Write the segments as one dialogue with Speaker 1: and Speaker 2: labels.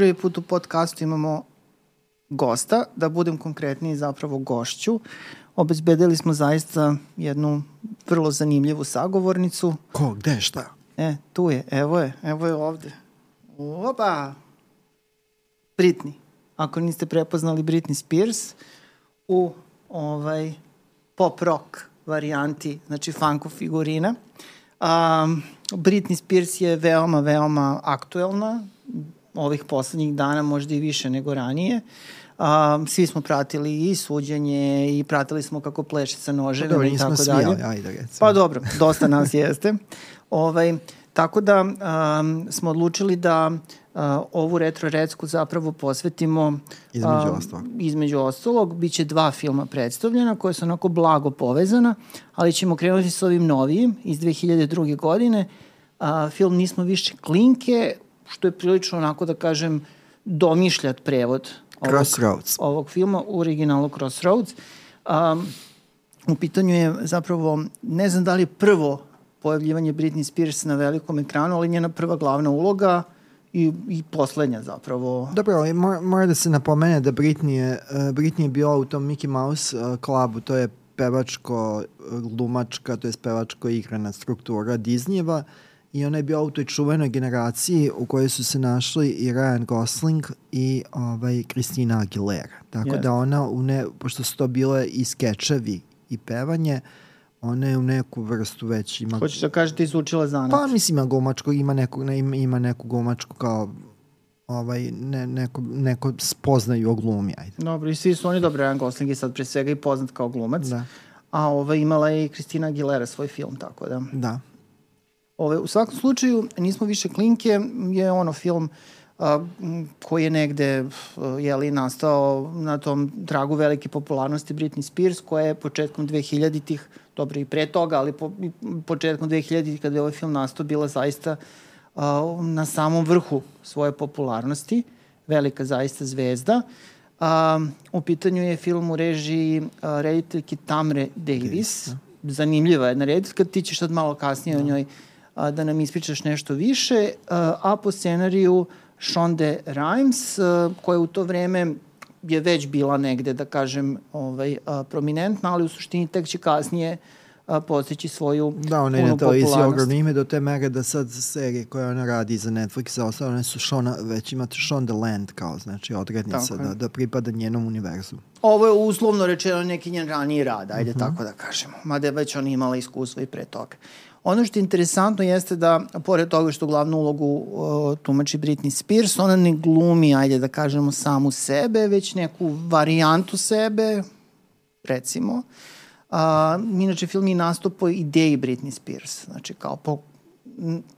Speaker 1: prvi put u podcastu imamo gosta, da budem konkretniji zapravo gošću. Obezbedili smo zaista jednu vrlo zanimljivu sagovornicu.
Speaker 2: Ko, gde, šta?
Speaker 1: E, tu je, evo je, evo je ovde. Opa! Britney. Ako niste prepoznali Britney Spears u ovaj pop rock varijanti, znači funko figurina. Um, Britney Spears je veoma, veoma aktuelna ovih poslednjih dana, možda i više nego ranije. Um, svi smo pratili i suđenje i pratili smo kako pleše sa noževima i tako dalje.
Speaker 2: Dobro, ajde recimo.
Speaker 1: Pa dobro, dosta nas jeste. Ovaj, tako da um, smo odlučili da uh, ovu retro recku zapravo posvetimo
Speaker 2: između uh, ostalog.
Speaker 1: Između ostalog, bit će dva filma predstavljena koja su onako blago povezana, ali ćemo krenuti s ovim novijim iz 2002. godine. Uh, film Nismo više klinke, što je prilično onako da kažem domišljat prevod ovog,
Speaker 2: Crossroads.
Speaker 1: ovog filma, u originalu Crossroads. Um, u pitanju je zapravo, ne znam da li je prvo pojavljivanje Britney Spears na velikom ekranu, ali njena prva glavna uloga i, i poslednja zapravo.
Speaker 2: Dobro, ali mora, mora da se napomene da Britney je, uh, Britney je bila u tom Mickey Mouse uh, klubu, to je pevačko, glumačka, to je pevačko igrana struktura Disneyeva i ona je bila u toj čuvenoj generaciji u kojoj su se našli i Ryan Gosling i ovaj, Christina Aguilera. Tako yes. da ona, u ne, pošto su to bile i skečevi i pevanje, ona je u neku vrstu već ima...
Speaker 1: Hoćeš da kažeš da izučila zanat?
Speaker 2: Pa mislim ima glumačko, ima neku, ne, ima, neku glumačku kao ovaj, ne, neko, neko spoznaju o glumi, ajde.
Speaker 1: Dobro, i svi su oni dobro, Ryan Gosling je sad pre svega i poznat kao glumac. Da. A ovaj, imala je i Kristina Aguilera svoj film, tako da.
Speaker 2: Da.
Speaker 1: Ove, u svakom slučaju, Nismo više klinke je ono film a, koji je negde je li nastao na tom tragu velike popularnosti Britney Spears koja je početkom 2000-ih, dobro i pre toga, ali po, početkom 2000-ih kada je ovaj film nastao bila zaista a, na samom vrhu svoje popularnosti, velika zaista zvezda. A, u pitanju je film u režiji a, rediteljke Tamre Davis, zanimljiva jedna rediteljka, ti ćeš sad malo kasnije da. o njoj a, da nam ispričaš nešto više, a, a po scenariju Shonde Rhimes, a, koja u to vreme je već bila negde, da kažem, ovaj, a, prominentna, ali u suštini tek će kasnije a, postići svoju
Speaker 2: da, ona je na televiziji ogromno ime do te mere da sad serije koje ona radi za Netflix, ostale one su Shona, već imate Shonda Land kao, znači odrednica da, da pripada njenom univerzu.
Speaker 1: Ovo je uslovno rečeno neki njen raniji rad, ajde uh mhm. -huh. tako da kažemo. Mada je već ona imala iskustvo i pre toga. Ono što je interesantno jeste da, pored toga što glavnu ulogu uh, tumači Britney Spears, ona ne glumi, ajde da kažemo, samu sebe, već neku varijantu sebe, recimo. Uh, inače, film je nastup po ideji Britney Spears, znači kao po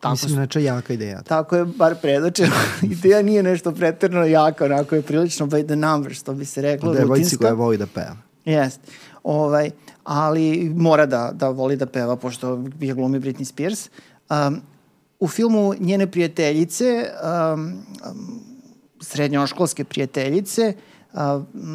Speaker 2: Tako Mislim, znači jaka ideja.
Speaker 1: Tako je, bar predočeno. ideja nije nešto preterno jaka, onako je prilično by the numbers, to bi se reklo.
Speaker 2: Devojci koja voli da peva.
Speaker 1: Jeste. Ovaj, ali mora da, da voli da peva, pošto je glumi Britney Spears. Um, u filmu njene prijateljice, um, um, srednjoškolske prijateljice, uh,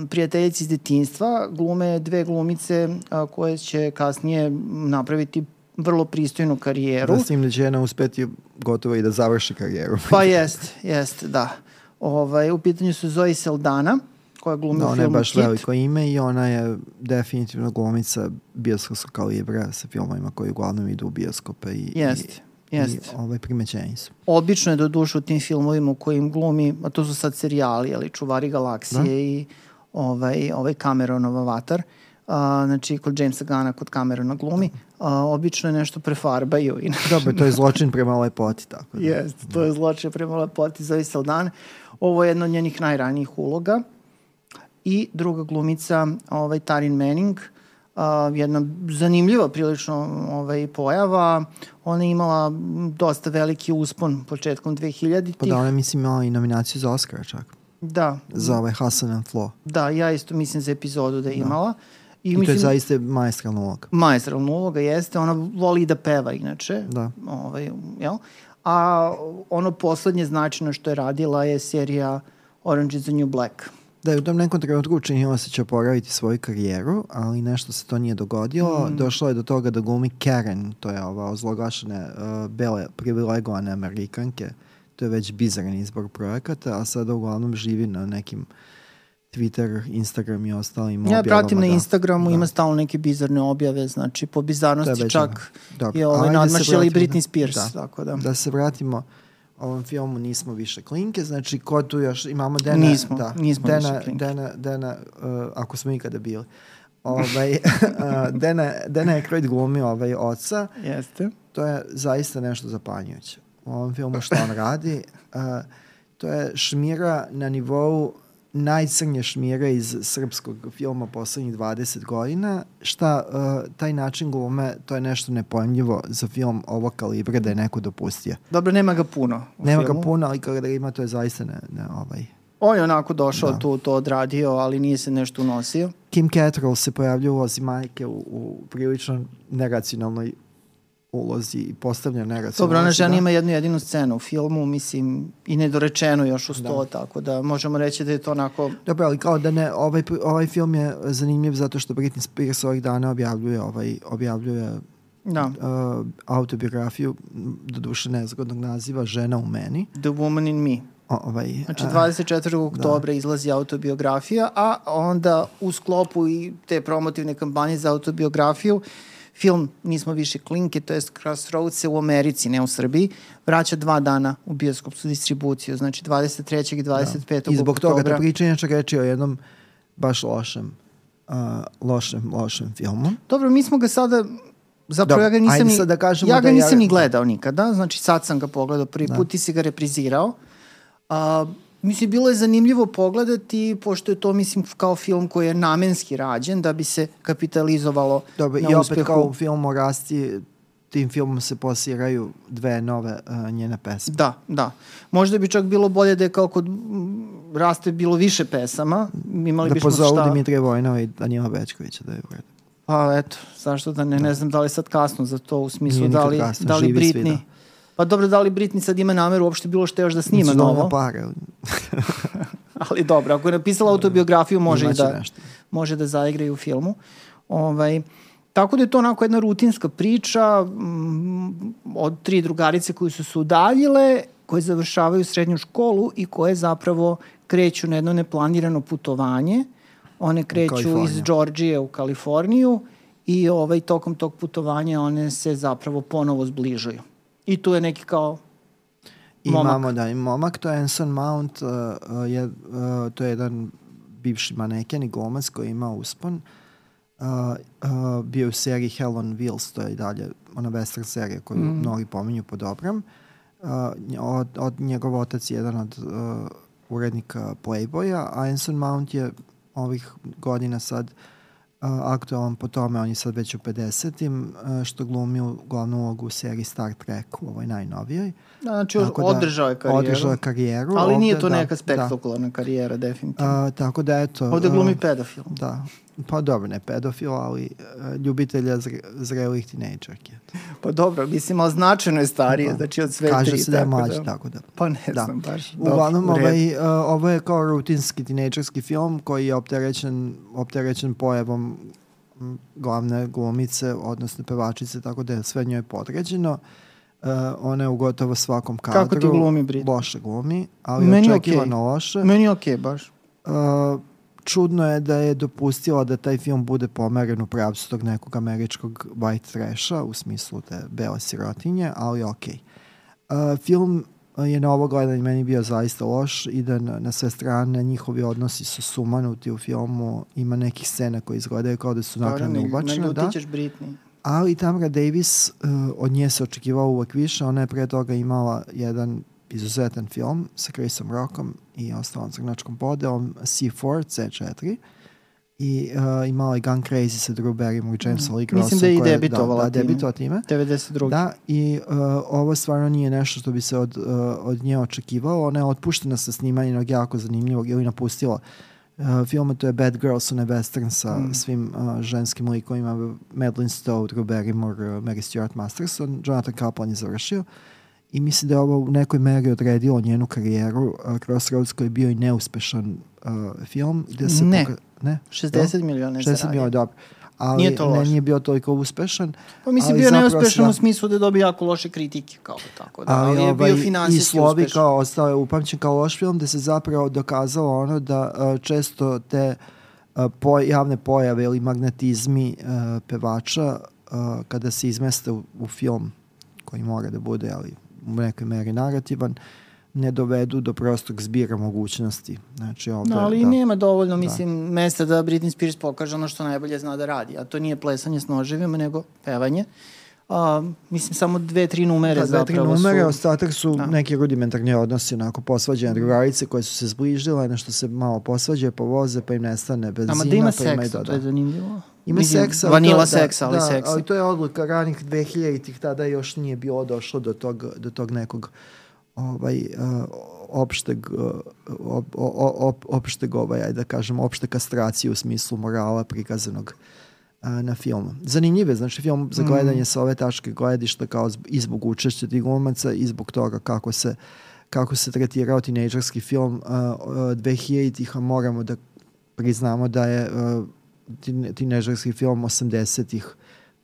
Speaker 1: prijateljice iz detinstva, glume dve glumice uh, koje će kasnije napraviti vrlo pristojnu karijeru.
Speaker 2: Da s njim da će jedna uspeti gotovo i da završi karijeru.
Speaker 1: pa jest, jest, da. Ovaj, u pitanju su Zoe Seldana, koja glumi da, u filmu Kit.
Speaker 2: Ona je baš Kit. veliko ime i ona je definitivno glumica bioskopskog kalibra sa filmovima koji uglavnom idu u bioskope i,
Speaker 1: Jest.
Speaker 2: i, Jest. i ovaj, primećeni su.
Speaker 1: Obično je do duše u tim filmovima u kojim glumi, a to su sad serijali, ali Čuvari galaksije da? i ovaj, ovaj Cameronov avatar. Uh, znači, kod Jamesa Gana, kod Camerona glumi, uh, obično je nešto prefarbaju. I
Speaker 2: Dobro, to je zločin prema lepoti, tako
Speaker 1: da. Jeste, to je zločin prema lepoti, zove Saldana. Ovo je jedna od njenih najranijih uloga i druga glumica ovaj, Tarin Manning, uh, jedna zanimljiva prilično ovaj, pojava. Ona je imala dosta veliki uspon početkom 2000-ih.
Speaker 2: Pa da, ona mislim imala i nominaciju za Oscar čak.
Speaker 1: Da.
Speaker 2: Za ovaj Hassan and Flo.
Speaker 1: Da, ja isto mislim za epizodu da je da. imala.
Speaker 2: I, I mislim, to je zaista maestralna uloga.
Speaker 1: Maestralna uloga jeste, ona voli da peva inače.
Speaker 2: Da.
Speaker 1: Ovaj, jel? A ono poslednje značajno što je radila je serija Orange is the New Black
Speaker 2: da je u tom nekom trenutku učinila se će oporaviti svoju karijeru, ali nešto se to nije dogodilo. Mm. Došlo je do toga da glumi Karen, to je ova ozlogašene uh, bele privilegovane Amerikanke, to je već bizaran izbor projekata, a sada uglavnom živi na nekim Twitter, Instagram i ostalim
Speaker 1: Ja
Speaker 2: objavama.
Speaker 1: pratim na
Speaker 2: da.
Speaker 1: Instagramu,
Speaker 2: Da.
Speaker 1: ima stalno neke bizarne objave, znači po
Speaker 2: je
Speaker 1: bizarnosti
Speaker 2: već
Speaker 1: čak.
Speaker 2: Dobro,
Speaker 1: je ovaj
Speaker 2: se
Speaker 1: nadmašila i Britney Spears,
Speaker 2: Da.
Speaker 1: tako da.
Speaker 2: Da se vratimo ovom filmu nismo više klinke, znači ko tu još imamo Dena,
Speaker 1: Nismo,
Speaker 2: da,
Speaker 1: nismo
Speaker 2: Dena,
Speaker 1: više klinke.
Speaker 2: Dena, Dena uh, ako smo ikada bili. Ovaj, uh, Dena, Dena je kroj glumi ovaj oca,
Speaker 1: Jeste.
Speaker 2: to je zaista nešto zapanjujuće. U ovom filmu što on radi, uh, to je šmira na nivou najcrnje šmire iz srpskog filma poslednjih 20 godina. Šta uh, taj način glume, to je nešto nepojmljivo za film ovog kalibra da je neko dopustio.
Speaker 1: Dobro, nema ga puno
Speaker 2: Nema
Speaker 1: filmu.
Speaker 2: ga puno, ali kada ga ima, to je zaista ne, ne ovaj.
Speaker 1: On je onako došao
Speaker 2: Da.
Speaker 1: tu, to odradio, ali nije se nešto unosio.
Speaker 2: Kim Cattrall se pojavlja u ulozi majke u, u prilično neracionalnoj ulozi i postavlja neracionalno.
Speaker 1: Dobro, ona žena
Speaker 2: da.
Speaker 1: ima jednu jedinu scenu u filmu, mislim, i nedorečeno još uz to, tako da možemo reći da je to onako...
Speaker 2: Dobro, ali kao da ne, ovaj, ovaj film je zanimljiv zato što Britney Spears ovih dana objavljuje, ovaj, objavljuje
Speaker 1: Da,
Speaker 2: uh, autobiografiju, m, doduše nezgodnog naziva, Žena u meni.
Speaker 1: The Woman in Me.
Speaker 2: O, ovaj,
Speaker 1: Znači,
Speaker 2: a,
Speaker 1: 24. oktobra izlazi autobiografija, a onda u sklopu i te promotivne kampanje za autobiografiju film Nismo više klinke, to je Crossroads se u Americi, ne u Srbiji, vraća dva dana u bioskopsku distribuciju, znači 23. i 25.
Speaker 2: Da. I zbog toga
Speaker 1: oktobra.
Speaker 2: da priča inače reči o jednom baš lošem, uh, lošem, lošem filmu.
Speaker 1: Dobro, mi smo ga sada Zapravo
Speaker 2: Dobro,
Speaker 1: ja ga nisam ni,
Speaker 2: da kažemo
Speaker 1: ja ga
Speaker 2: da ja-
Speaker 1: nisam ni gledao nikada, znači sad sam ga pogledao prvi
Speaker 2: Da.
Speaker 1: put, ti si ga reprizirao. A, mislim, bilo je zanimljivo pogledati, pošto je to, mislim, kao film koji je namenski rađen, da bi se kapitalizovalo
Speaker 2: Dobro,
Speaker 1: na
Speaker 2: i opet
Speaker 1: uspehu.
Speaker 2: kao u filmu Rasti, tim filmom se posiraju dve nove uh, njene pesme.
Speaker 1: Da, da. Možda bi čak bilo bolje da je kao kod Raste bilo više pesama, imali
Speaker 2: Da
Speaker 1: bismo
Speaker 2: pozovu
Speaker 1: šta...
Speaker 2: Dimitrija Vojnova i Danila Bečkovića da je u redu.
Speaker 1: Pa eto, zašto da ne, ne znam da li sad kasno za to, u smislu
Speaker 2: Nije
Speaker 1: da li,
Speaker 2: kasno,
Speaker 1: da li
Speaker 2: živi svi, da.
Speaker 1: Pa dobro, da li Britney sad ima nameru uopšte bilo što još da snima
Speaker 2: Mislim
Speaker 1: novo?
Speaker 2: pare.
Speaker 1: Ali dobro, ako je napisala autobiografiju, može i
Speaker 2: Imaće
Speaker 1: da,
Speaker 2: nešto.
Speaker 1: može da zaigra i u filmu. Ovaj, tako da je to onako jedna rutinska priča mm, od tri drugarice koje su se udaljile, koje završavaju srednju školu i koje zapravo kreću na jedno neplanirano putovanje. One kreću iz. Georgije u Kaliforniju i ovaj, tokom tog putovanja one se zapravo ponovo zbližuju. I tu je neki kao Momak.
Speaker 2: Imamo, da, i momak, to je Anson Mount, uh, uh, je, uh, to je jedan bivši maneken i glumac koji ima uspon. Uh, uh, bio je u seriji Hell on Wheels, to je i dalje ona western serija koju mm. mnogi pominju po dobrom. Uh, od, od njegov otac je jedan od uh, urednika Playboya, a Anson Mount je ovih godina sad uh, aktualan po tome, on je sad već u 50-im, uh, što glumi u glavnu ulogu u seriji Star Trek, u ovoj najnovijoj.
Speaker 1: Da, znači
Speaker 2: Tako da,
Speaker 1: održao je karijeru.
Speaker 2: Održao je karijeru.
Speaker 1: Ali nije
Speaker 2: ovde,
Speaker 1: to
Speaker 2: da,
Speaker 1: neka spektakularna karijera, definitivno.
Speaker 2: Da. A, tako da, eto...
Speaker 1: Ovde glumi pedofil.
Speaker 2: Da. Pa dobro, ne pedofil, ali a, ljubitelja zre, zrelih tinejdžerke.
Speaker 1: Pa dobro, mislim, ali značajno je starije,
Speaker 2: Da.
Speaker 1: znači od sve
Speaker 2: Kaže
Speaker 1: tri.
Speaker 2: se da je mlađi, tako da.
Speaker 1: Pa ne
Speaker 2: Da.
Speaker 1: znam baš.
Speaker 2: Uglavnom, ovaj, a, ovo je kao rutinski tinejdžerski film koji je opterećen, opterećen pojavom glavne glumice, odnosno pevačice, tako da je sve njoj podređeno. Uh, ona je u gotovo svakom kadru.
Speaker 1: Kako ti glumi, Brit?
Speaker 2: Loše glumi, ali
Speaker 1: Meni
Speaker 2: očekivano
Speaker 1: okej.
Speaker 2: loše.
Speaker 1: Meni je okej baš.
Speaker 2: Uh, čudno je da je dopustila da taj film bude pomeren u pravcu tog nekog američkog white trasha, u smislu te bele sirotinje, ali okej. Uh, film je na ovo gledanje meni bio zaista loš, ide na, na sve strane, njihovi odnosi su sumanuti u filmu, ima nekih scena koje izgledaju kao da su nakredno ubačene, da.
Speaker 1: Ćeš Britney.
Speaker 2: Ali Tamra Davis, uh, od nje se očekivao uvek više, ona je pre toga imala jedan izuzetan film sa Chrisom Rockom i ostalom crnačkom podelom C4, C4 i uh, imala je Gun Crazy sa Drew Barrymore i Jamesom Lee Grossom.
Speaker 1: Mhm. Mislim da je i
Speaker 2: koja
Speaker 1: debitovala
Speaker 2: Da, da
Speaker 1: time.
Speaker 2: debitovala time.
Speaker 1: 92.
Speaker 2: Da, i uh, ovo stvarno nije nešto što bi se od, uh, od nje očekivalo. Ona je otpuštena sa snimanjem jednog jako zanimljivog ili napustila uh, filma, to je Bad Girls, onaj western sa
Speaker 1: Mm.
Speaker 2: svim uh, ženskim likovima, Madeline Stowe, Drew Barrymore, uh, Mary Stuart Masterson, Jonathan Kaplan je završio. I mislim da je ovo u nekoj meri odredilo njenu karijeru. Crossroads koji je bio i neuspešan uh, film. Gde se
Speaker 1: Ne.
Speaker 2: poka- ne?
Speaker 1: 60 miliona je
Speaker 2: 60
Speaker 1: zaradio.
Speaker 2: miliona, dobro. ali
Speaker 1: Nije to
Speaker 2: ne, nije bio toliko uspešan.
Speaker 1: Pa mislim, bio neuspešan
Speaker 2: da.
Speaker 1: u smislu da je dobio jako loše kritike, kao tako da, ali,
Speaker 2: ali
Speaker 1: je
Speaker 2: ovaj,
Speaker 1: bio
Speaker 2: i
Speaker 1: finansijski
Speaker 2: Slovi
Speaker 1: uspešan.
Speaker 2: kao ostao je upamćen kao loš film gde se zapravo dokazalo ono da uh, često te uh, po, javne pojave ili magnetizmi uh, pevača uh, kada se izmeste u, u film koji mora da bude ali u nekoj meri narativan ne dovedu do prostog zbira mogućnosti. Znači, ovde,
Speaker 1: No, ali
Speaker 2: da.
Speaker 1: nema dovoljno, mislim, mesta da Britney Spears pokaže ono što najbolje zna da radi. A to nije plesanje s noževima, nego pevanje. A, mislim, samo dve, tri numere
Speaker 2: Da, dve, tri
Speaker 1: zapravo
Speaker 2: numere,
Speaker 1: su...
Speaker 2: ostatak su
Speaker 1: Da.
Speaker 2: neki rudimentarni odnosi, onako posvađene drugarice koje su se zbližile, nešto se malo posvađe, povoze, pa im nestane benzina,
Speaker 1: Ama da ima
Speaker 2: pa ima i
Speaker 1: seks, to
Speaker 2: doda.
Speaker 1: je zanimljivo.
Speaker 2: Ima
Speaker 1: Mislim,
Speaker 2: seksa. ali
Speaker 1: Vanila
Speaker 2: to, da,
Speaker 1: seksa, ali
Speaker 2: da,
Speaker 1: seksa.
Speaker 2: ali to je odluka ranih 2000-ih, tada još nije bilo došlo do tog, do tog nekog ovaj, uh, opšteg, uh, op, op, op, opšteg ovaj, ajde da kažem, opšte kastracije u smislu morala prikazanog uh, na filmu. Zanimljiv je, znači film za gledanje sa ove tačke gledišta kao zb- i zbog učešća tih glumaca i zbog toga kako se kako se tretirao tinejdžerski film uh, uh, 2000-ih, a moramo da priznamo da je uh, tine- tinejdžerski film 80-ih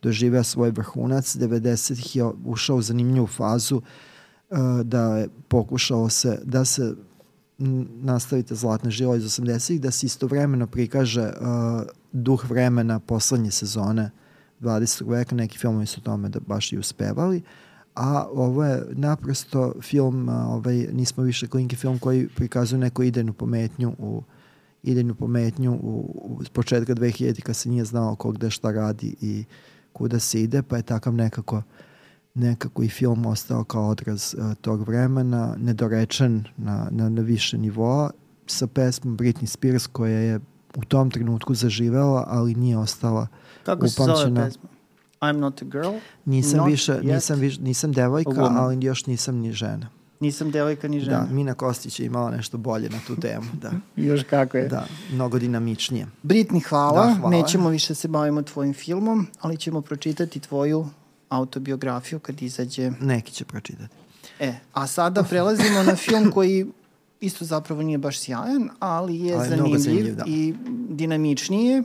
Speaker 2: doživeo svoj vrhunac, 90-ih je ušao u zanimljivu fazu uh, da je pokušalo se da se nastavite Zlatne žila iz 80-ih, da se istovremeno prikaže uh, duh vremena poslednje sezone 20. veka, neki filmovi su tome da baš i uspevali, a ovo je naprosto film, a, ovaj, nismo više klinki film koji prikazuje neku idejnu pometnju u idejnu pometnju u, u, s početka 2000 kad se nije znao ko gde šta radi i kuda se ide, pa je takav nekako nekako i film ostao kao odraz uh, tog vremena, nedorečen na, na, na više nivoa, sa pesmom Britney Spears koja je u tom trenutku zaživela, ali nije ostala
Speaker 1: Kako se zove
Speaker 2: upamćena.
Speaker 1: pesma? I'm not a girl?
Speaker 2: Nisam
Speaker 1: Not
Speaker 2: više,
Speaker 1: yet
Speaker 2: nisam, više, nisam
Speaker 1: a
Speaker 2: devojka, ali još nisam ni žena.
Speaker 1: Nisam devojka ni žena.
Speaker 2: Da, Mina Kostić je imala nešto bolje na tu temu, da.
Speaker 1: Još kako je.
Speaker 2: Da, mnogo dinamičnije.
Speaker 1: Britni, hvala.
Speaker 2: Da, hvala.
Speaker 1: Nećemo više da se bavimo tvojim filmom, ali ćemo pročitati tvoju autobiografiju kad izađe.
Speaker 2: Neki će pročitati.
Speaker 1: E, a sada prelazimo na film koji isto zapravo nije baš sjajan, ali je
Speaker 2: Ali
Speaker 1: zanimljiv
Speaker 2: zanimljiv, da.
Speaker 1: i dinamičnije.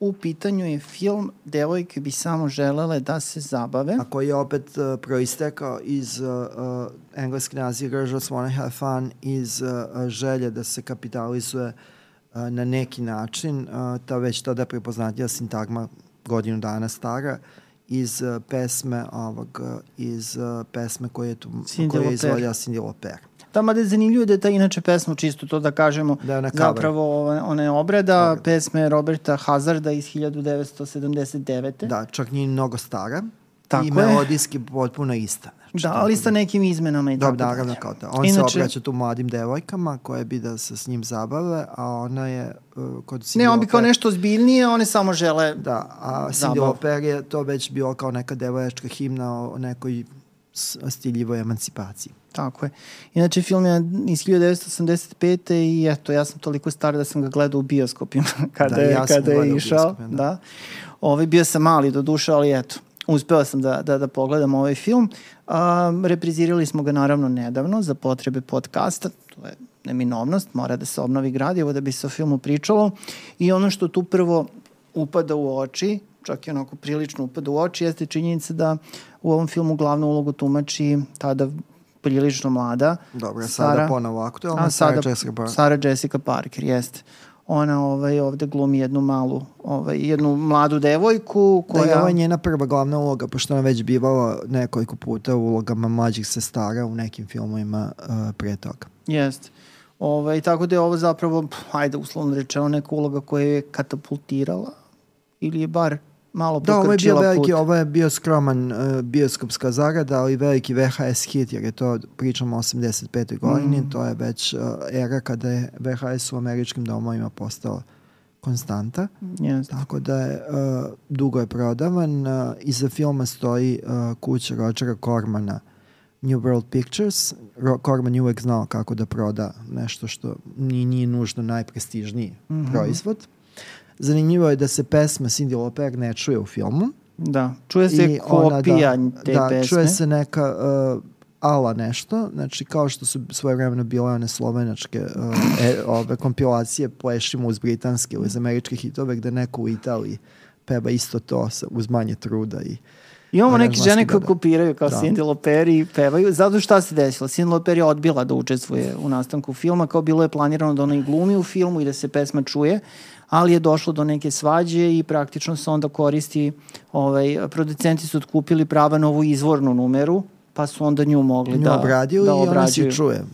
Speaker 1: U pitanju je film Devojke bi samo želele da se zabave.
Speaker 2: A koji je opet uh, proistekao iz uh, uh, engleski naziv Girls Just Wanna Have Fun, iz uh, želje da se kapitalizuje uh, na neki način, uh, ta već tada prepoznatljiva sintagma godinu dana stara, iz uh, pesme ovog, iz uh, pesme koje je, tu, koje je izvodila Cindy Lauper.
Speaker 1: Da je zanimljivo da je ta inače pesma, čisto to da kažemo,
Speaker 2: Da je cover.
Speaker 1: zapravo ona- je obrada
Speaker 2: Obrada.
Speaker 1: pesme Roberta Hazarda iz 1979.
Speaker 2: Da, čak nije mnogo stara.
Speaker 1: Tako
Speaker 2: I
Speaker 1: je.
Speaker 2: melodijski potpuno ista. Znači,
Speaker 1: Da, ali sa nekim izmenama i
Speaker 2: Da,
Speaker 1: tako
Speaker 2: naravno
Speaker 1: dalje.
Speaker 2: kao to. On
Speaker 1: Inače-
Speaker 2: se obraća tu mladim devojkama koje bi da se s njim zabave, a ona je uh, kod Cindy
Speaker 1: Ne, on bi kao nešto ozbiljnije, one samo žele...
Speaker 2: Da, a Cindy. Lauper je to već bilo kao neka devojačka himna o nekoj stiljivoj emancipaciji.
Speaker 1: Tako je. Inače, film je iz 1985. i eto, ja sam toliko star da sam ga gledao u bioskopima kada,
Speaker 2: Da,
Speaker 1: je,
Speaker 2: ja
Speaker 1: kada je
Speaker 2: u
Speaker 1: išao. Da.
Speaker 2: da.
Speaker 1: da. Ovaj, bio sam mali do duša, ali eto, uspeo sam da, da, da pogledam ovaj film. Um, reprizirali smo ga naravno nedavno za potrebe podcasta, to je neminovnost, mora da se obnovi gradivo da bi se o filmu pričalo. I ono što tu prvo upada u oči, čak i onako prilično upada u oči, jeste činjenica da u ovom filmu glavnu ulogu tumači tada prilično mlada.
Speaker 2: Dobro, a sada ponovo aktualna,
Speaker 1: a sada
Speaker 2: Jessica Parker.
Speaker 1: Sarah Jessica Parker, jeste. Ona ovaj, ovde glumi jednu malu, ovaj, jednu mladu devojku
Speaker 2: Da,
Speaker 1: koja...
Speaker 2: ovo je njena prva glavna uloga, pošto ona već bivala nekoliko puta u ulogama mlađih sestara u nekim filmovima uh, pre toga.
Speaker 1: Jeste. Ovaj, tako da je ovo zapravo, ajde uslovno rečeno, neka uloga koja je katapultirala ili je bar malo
Speaker 2: Da, ovo je bio veliki,
Speaker 1: put.
Speaker 2: ovo je bio skroman uh, bioskopska zarada, ali veliki VHS hit, jer je to, pričamo o 85. godini,
Speaker 1: Mm.
Speaker 2: to je već uh, era kada je VHS u američkim domovima postao konstanta,
Speaker 1: Jeste.
Speaker 2: tako da je uh, dugo je prodavan. Uh, iza filma stoji uh, kuća Rogera Cormana, New World Pictures. Ro Corman je uvek znao kako da proda nešto što nije, nije nužno najprestižniji
Speaker 1: Mhm.
Speaker 2: proizvod. Zanimljivo je da se pesma Cindy Lauper ne čuje u filmu.
Speaker 1: Da, čuje se
Speaker 2: I ona,
Speaker 1: kopija
Speaker 2: da,
Speaker 1: te
Speaker 2: da,
Speaker 1: pesme.
Speaker 2: čuje se neka uh, ala nešto, znači kao što su svoje vremeno bile one slovenačke uh, e, ove kompilacije plešimo uz britanske ili uz američke hitove gde neko u Italiji peva isto to sa, uz manje truda i
Speaker 1: Imamo neke žene koje
Speaker 2: dobro.
Speaker 1: kopiraju kao
Speaker 2: Da.
Speaker 1: Cindy Loperi i pevaju. Zato šta se desilo? Cindy Loperi je odbila da učestvuje u nastanku filma, kao bilo je planirano da ona i glumi u filmu i da se pesma čuje, ali je došlo do neke svađe i praktično se onda koristi, ovaj, producenti su otkupili prava na ovu izvornu numeru, pa su onda nju mogli
Speaker 2: nju
Speaker 1: da,
Speaker 2: obradio
Speaker 1: da
Speaker 2: i ona se
Speaker 1: obrađuju.
Speaker 2: čuje.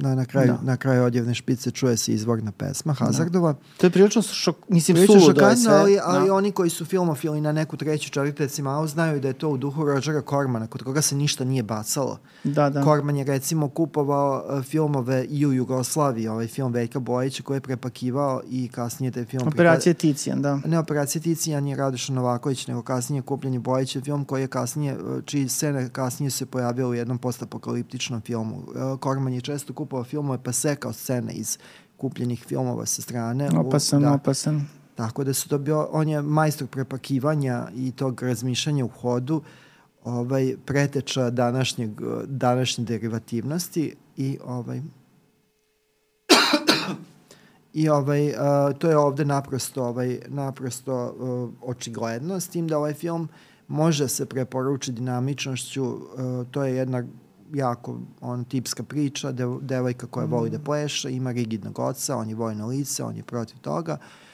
Speaker 2: Na, na, kraju,
Speaker 1: Da.
Speaker 2: na kraju odjevne špice čuje se izvorna pesma Hazardova.
Speaker 1: To je prilično šok, mislim,
Speaker 2: Prilično
Speaker 1: suludo je sve.
Speaker 2: ali, ali
Speaker 1: da.
Speaker 2: oni koji su filmofili na neku treću četvrteci malo znaju da je to u duhu Rogera Cormana, kod koga se ništa nije bacalo.
Speaker 1: Da, da.
Speaker 2: Korman je recimo kupovao uh, filmove i u Jugoslaviji, ovaj film Veljka Bojića koji je prepakivao i kasnije taj film...
Speaker 1: Operacija Ticijan, da.
Speaker 2: Ne operacija Ticijan je Radoša Novaković, nego kasnije kupljen je Bojićev film koji je kasnije, uh, čiji scene kasnije se pojavio u jednom postapokaliptičnom filmu. Uh, Korman je često kupovao filmove pa sekao scene iz kupljenih filmova sa strane.
Speaker 1: Opasan,
Speaker 2: da.
Speaker 1: opasan.
Speaker 2: Tako da su to bio, on je majstor prepakivanja i tog razmišljanja u hodu, ovaj, preteča današnjeg, današnje derivativnosti i ovaj, I ovaj, uh, to je ovde naprosto, ovaj, naprosto uh, očigledno, s tim da ovaj film može se preporučiti dinamičnošću, uh, to je jedna jako on tipska priča, dev, devojka koja voli da pleše, ima rigidnog oca, on je vojno lice, on je protiv toga. Uf,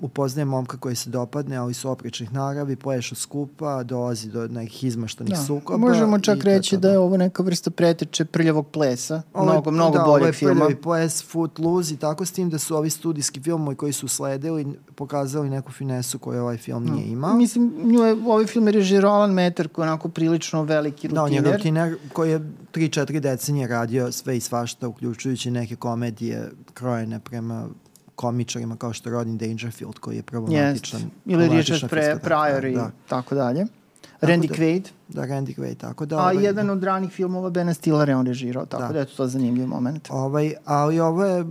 Speaker 2: upoznaje momka koji se dopadne, ali su oprečnih naravi, plešu skupa, dolazi do nekih izmaštanih
Speaker 1: Da.
Speaker 2: sukoba.
Speaker 1: Možemo čak reći da je ovo neka vrsta preteče prljavog plesa.
Speaker 2: Ovo
Speaker 1: mnogo, mnogo
Speaker 2: da,
Speaker 1: boljeg
Speaker 2: ovo je
Speaker 1: filma.
Speaker 2: prljavi ples, Footloose i tako s tim da su ovi studijski filmovi koji su sledili pokazali neku finesu koju ovaj film nije imao.
Speaker 1: Mislim, nju je, ovaj film je režirao Alan Meter, koji je onako prilično veliki
Speaker 2: Da, on je
Speaker 1: rutiner.
Speaker 2: rutiner koji je 3-4 decenije radio sve i svašta, uključujući neke komedije krojene prema komičarima kao što je Rodin Dangerfield koji je problematičan.
Speaker 1: Ili
Speaker 2: problematična
Speaker 1: Richard Pre, Pryor i
Speaker 2: Da,
Speaker 1: tako dalje. Randy
Speaker 2: da-
Speaker 1: Quaid.
Speaker 2: da, Randy Quaid, tako da...
Speaker 1: A
Speaker 2: ovaj,
Speaker 1: jedan od ranih filmova Bena Stillera je on režirao, tako da,
Speaker 2: Da.
Speaker 1: da je to zanimljiv moment.
Speaker 2: Ovaj, ali ovo je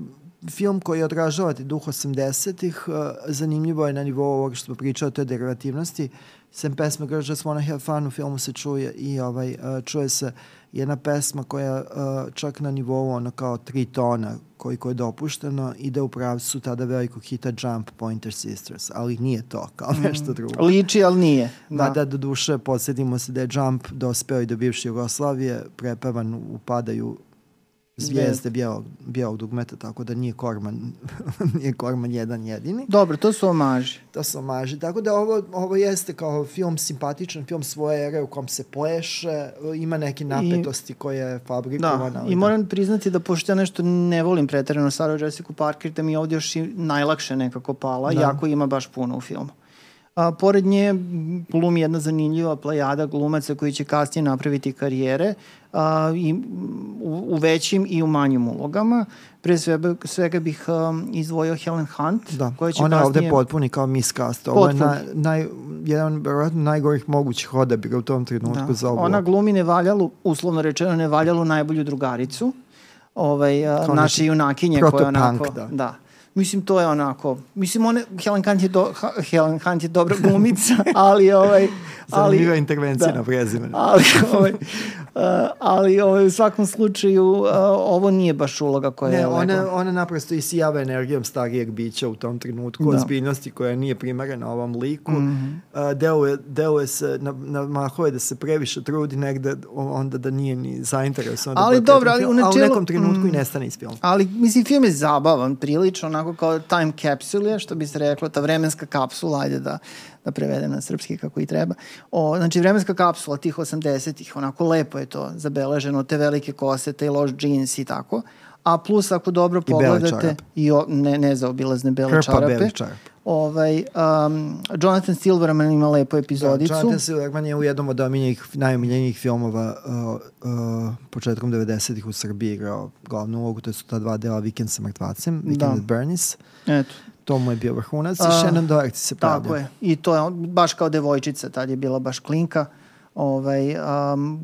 Speaker 2: film koji odražava duh 80-ih. Uh, zanimljivo je na nivou ovog što smo pričali o toj derivativnosti. Sem pesme Girls Just Wanna Have Fun u filmu se čuje i ovaj, uh, čuje se jedna pesma koja uh, čak na nivou ono kao tri tona koliko je dopušteno ide u pravcu tada velikog hita Jump Pointer Sisters, ali nije to kao nešto drugo.
Speaker 1: Liči, ali nije.
Speaker 2: Da. Mada do duše podsjetimo se da je Jump dospeo i do bivše Jugoslavije, prepevan upadaju zvijezde bijelog, bijelog dugmeta, tako da nije Korman, nije Korman jedan jedini.
Speaker 1: Dobro, to su omaži.
Speaker 2: To su omaži. Tako da ovo, ovo jeste kao film simpatičan, film svoje ere u kom se pleše, ima neke napetosti koje je fabrikovana.
Speaker 1: Da, i moram priznati da pošto ja nešto ne volim pretarano Sarah Jessica Parker, da mi je ovdje još i najlakše nekako pala,
Speaker 2: Da.
Speaker 1: jako ima baš puno u filmu. A, pored nje glumi jedna zanimljiva plejada glumaca koji će kasnije napraviti karijere a, i, u, u većim i u manjim ulogama. Pre svega, svega bih um, izdvojio Helen Hunt,
Speaker 2: Da,
Speaker 1: koja će
Speaker 2: ona je ovde
Speaker 1: kasnije...
Speaker 2: potpuni kao miscast. Ovo je na, naj, jedan verovatno najgorih mogućih odabira u tom trenutku
Speaker 1: Da.
Speaker 2: za ovu.
Speaker 1: Ona glumi nevaljalu, uslovno rečeno nevaljalu najbolju drugaricu, ovaj, a, naše junakinje koja onako...
Speaker 2: da.
Speaker 1: da. Mislim, to je onako... Mislim, one, Helen Hunt je, do, Helen Hunt je dobra glumica, ali... Ovaj, ali
Speaker 2: Zanimljiva intervencija
Speaker 1: da.
Speaker 2: na prezimenu.
Speaker 1: ali, ovaj, ali ovaj, u svakom slučaju uh, ovo nije baš uloga koja
Speaker 2: Ne,
Speaker 1: je
Speaker 2: ona,
Speaker 1: legla.
Speaker 2: ona naprosto isijava energijom starijeg bića u tom trenutku,
Speaker 1: Da.
Speaker 2: da. ozbiljnosti koja nije primarena ovom liku. Mm. -hmm. deluje, deluje se, na, na mahove da se previše trudi negde, onda da nije ni zainteresovan. da
Speaker 1: Ali
Speaker 2: bude
Speaker 1: dobro, ali u načelu-
Speaker 2: A u nekom trenutku
Speaker 1: mm.
Speaker 2: i nestane iz filma.
Speaker 1: Ali, mislim, film je zabavan, prilično, onako kao time capsule, što bi se reklo, ta vremenska kapsula, ajde da, da prevedem na srpski kako i treba. O, znači, vremenska kapsula tih 80-ih, onako lepo je to zabeleženo, te velike kose, te loš džins i tako. A plus, ako dobro
Speaker 2: I bele
Speaker 1: pogledate,
Speaker 2: čarape.
Speaker 1: i o, ne, nezaobilazne bele
Speaker 2: Krpa
Speaker 1: čarape.
Speaker 2: beli čarap.
Speaker 1: Ovaj, um, Jonathan Silverman ima lepu
Speaker 2: Da,
Speaker 1: epizodicu.
Speaker 2: Jonathan Silverman je u jednom od omiljenih, najomiljenijih filmova uh, uh, početkom 90-ih u Srbiji igrao glavnu ulogu, to su ta dva dela Weekend sa mrtvacem, Weekend
Speaker 1: Da.
Speaker 2: at Bernie's.
Speaker 1: Eto.
Speaker 2: To mu je bio vrhunac i Shannon Doherty se pravlja.
Speaker 1: Tako je. I to je on, baš kao devojčica, tad je bila baš klinka. Ovaj, um,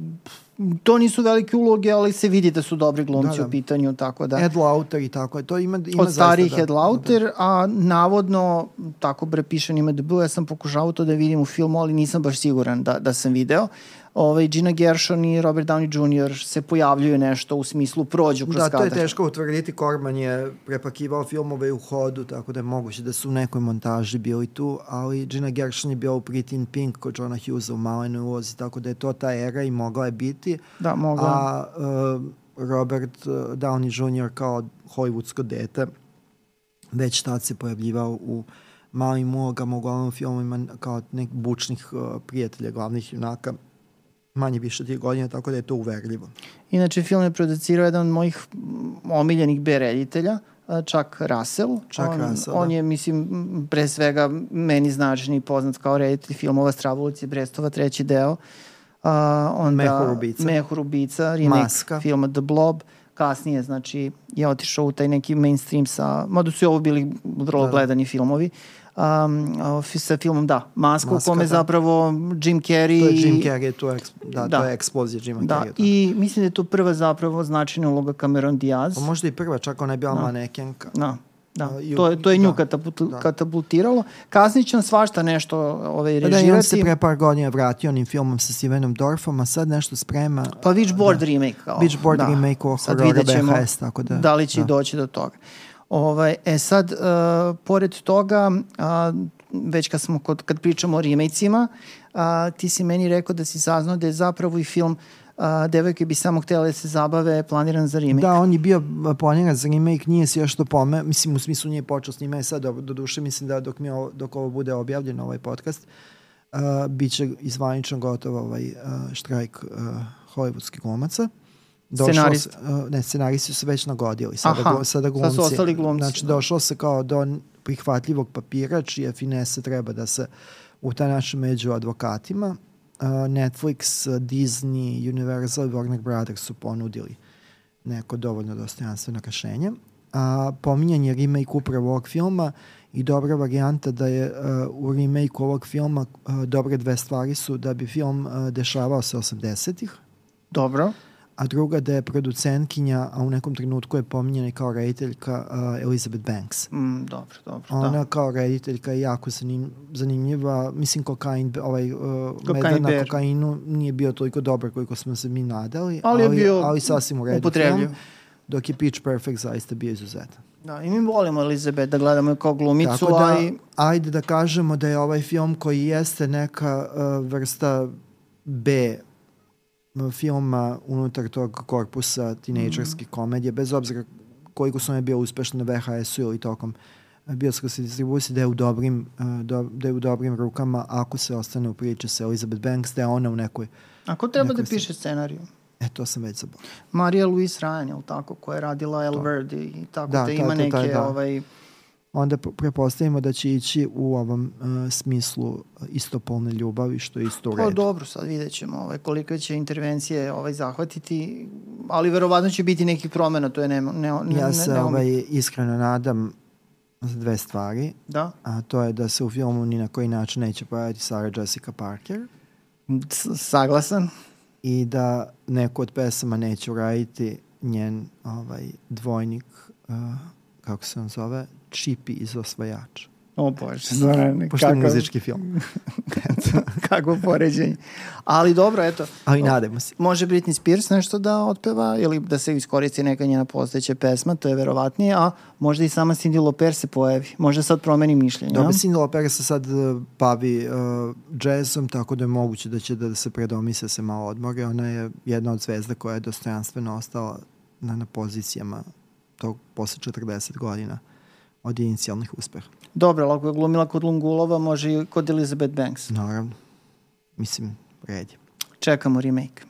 Speaker 1: to nisu velike uloge, ali se vidi da su dobri glumci
Speaker 2: Da, da.
Speaker 1: u pitanju, tako da...
Speaker 2: Ed Lauter i tako je. To ima, ima
Speaker 1: od starijih
Speaker 2: zaista,
Speaker 1: Ed Lauter, a navodno, tako bre piše na IMDb, ja sam pokušao to da vidim u filmu, ali nisam baš siguran da, da sam video. Ovaj, Gina Gershon i Robert Downey Jr. se pojavljuju nešto u smislu prođu kroz
Speaker 2: Da,
Speaker 1: kadar.
Speaker 2: to je teško utvrditi. Korman je prepakivao filmove u hodu, tako da je moguće da su u nekoj montaži bili tu, ali Gina Gershon je bio u Pretty in Pink kod Johna Hughesa u malenoj ulozi, tako da je to ta era i mogla je biti.
Speaker 1: Da, mogla.
Speaker 2: A uh, Robert uh, Downey Jr. kao hollywoodsko dete već tad se pojavljivao u malim ulogama, uglavnom filmovima kao nek bučnih uh, prijatelja glavnih junaka manje više tih godina, tako da je to uverljivo.
Speaker 1: Inače, film je producirao jedan od mojih omiljenih B reditelja, a, Chuck Russell.
Speaker 2: Chuck
Speaker 1: on,
Speaker 2: Russell,
Speaker 1: On
Speaker 2: da.
Speaker 1: je, mislim, pre svega meni značan i poznat kao reditelj filmova Stravulici Brestova, treći deo. A, onda,
Speaker 2: Mehur ubica.
Speaker 1: Mehur ubica, remake
Speaker 2: Maska.
Speaker 1: filma The Blob. Kasnije, znači, je otišao u taj neki mainstream sa, mada su i ovo bili vrlo
Speaker 2: Da, da.
Speaker 1: gledani filmovi. Um, sa filmom, da, Maska,
Speaker 2: Maska,
Speaker 1: u kome
Speaker 2: da.
Speaker 1: zapravo Jim Carrey...
Speaker 2: To je Jim Carrey, to je, da,
Speaker 1: Da.
Speaker 2: to je eksplozija Jima
Speaker 1: Da,
Speaker 2: Carreya.
Speaker 1: i mislim da je to prva zapravo značajna uloga Cameron Diaz.
Speaker 2: Pa možda i prva, čak ona je bila
Speaker 1: Da.
Speaker 2: manekenka.
Speaker 1: Da, da. To je, to je nju
Speaker 2: da,
Speaker 1: katapult,
Speaker 2: da.
Speaker 1: katapultiralo. Kasnije će svašta nešto ovaj,
Speaker 2: Pa da, i on se
Speaker 1: režirati.
Speaker 2: pre par godina vratio onim filmom sa Stevenom Dorfom, a sad nešto sprema.
Speaker 1: Pa Witchboard da. remake. Kao,
Speaker 2: Witchboard
Speaker 1: da.
Speaker 2: remake o horora VHS, tako da-
Speaker 1: Da li će
Speaker 2: da.
Speaker 1: doći do toga. Ovaj, e sad, uh, pored toga, uh, već kad, smo kod, kad pričamo o remake-cima, uh, ti si meni rekao da si saznao da je zapravo i film uh, Devojke bi samo htjela da se zabave planiran za remake.
Speaker 2: Da, on je bio planiran za remake, nije se još to pome, mislim u smislu nije počeo snimanje sad, do, do duše mislim da dok, mi ovo, dok ovo bude objavljeno ovaj podcast, uh, bit će izvanično gotov ovaj uh, štrajk uh, hollywoodskih glumaca.
Speaker 1: Scenarist.
Speaker 2: se- uh, ne, scenaristi su se već nagodili. Sada,
Speaker 1: Aha,
Speaker 2: glu- sada
Speaker 1: sad su
Speaker 2: glumci.
Speaker 1: ostali glumci,
Speaker 2: Znači,
Speaker 1: da.
Speaker 2: došlo se kao do prihvatljivog papira, čije finese treba da se u taj način među advokatima. Uh, Netflix, Disney, Universal i Warner Brothers su ponudili neko dovoljno dostojanstveno rešenje. A pominjanje remake upravo ovog filma i dobra varijanta da je uh, u remake ovog filma uh, dobre dve stvari su da bi film uh, dešavao se 80-ih,
Speaker 1: Dobro.
Speaker 2: A druga da je producentkinja, a u nekom trenutku je pominjena kao rediteljka uh, Elizabeth Banks.
Speaker 1: Mm, dobro, dobro.
Speaker 2: Ona
Speaker 1: da.
Speaker 2: kao rediteljka je jako zanim, zanimljiva. Mislim, kokain, ovaj, uh,
Speaker 1: Kokain
Speaker 2: na kokainu nije bio toliko dobar koliko smo se mi nadali,
Speaker 1: Ali je bio
Speaker 2: ali sasvim u redu film, dok je Pitch Perfect zaista bio izuzetan.
Speaker 1: Da, i mi volimo Elizabeth da gledamo je kao glumicu,
Speaker 2: Tako da,
Speaker 1: a i
Speaker 2: ajde da kažemo da je ovaj film koji jeste neka uh, vrsta B filma unutar tog korpusa tinejdžerskih komedije, bez obzira koliko su one bio uspešne na VHS-u ili tokom uh, bioskopske distribucije, da je u dobrim, uh, do, da je u dobrim rukama ako se ostane u priči sa Elizabeth Banks, da je ona u nekoj,
Speaker 1: ako treba da
Speaker 2: Neko se-
Speaker 1: piše scenariju.
Speaker 2: e to sam već zaboravio.
Speaker 1: Marija Louise Ryan, je li tako, koja je radila El Verde i tako
Speaker 2: Da,
Speaker 1: da, ima
Speaker 2: to je
Speaker 1: neke,
Speaker 2: da.
Speaker 1: ovaj,
Speaker 2: Onda pre- prepostavimo da će ići u ovom uh, smislu uh, istopolne ljubavi, što je isto u
Speaker 1: pa
Speaker 2: redu.
Speaker 1: dobro, sad vidjet ćemo ovaj, koliko će intervencije ovaj, zahvatiti, ali verovatno će biti nekih promena, to je ne, ne, ne,
Speaker 2: Ja
Speaker 1: ne,
Speaker 2: se
Speaker 1: ne,
Speaker 2: ovaj, iskreno nadam za dve stvari,
Speaker 1: Da,
Speaker 2: a to je da se u filmu ni na koji način neće pojaviti Sarah Jessica Parker
Speaker 1: S saglasan.
Speaker 2: i da neko od pesama neće uraditi njen ovaj, dvojnik, uh, kako se on zove, Čipi iz Osvajača.
Speaker 1: O bože, Zorane,
Speaker 2: Pošto je
Speaker 1: kakav,
Speaker 2: muzički film.
Speaker 1: kakvo poređenje. Ali dobro, eto,
Speaker 2: Ali nadajmo se.
Speaker 1: može Britney Spears nešto da otpeva ili da se iskoristi neka njena postojeća pesma, to je verovatnije, a možda i sama Cindy Lauper se pojavi. Možda sad promeni mišljenje.
Speaker 2: Dobro? Cindy Lauper se sad uh, bavi uh, jazzom, tako da je moguće da će da se predomise se malo odmore. Ona je jedna od zvezda koja je dostojanstveno ostala na, na pozicijama tog posle 40 godina od inicijalnih uspeha.
Speaker 1: Dobro, ali ako je glumila kod Lungulova, može i kod Elizabeth Banks.
Speaker 2: Naravno. Mislim, red je.
Speaker 1: Čekamo remake.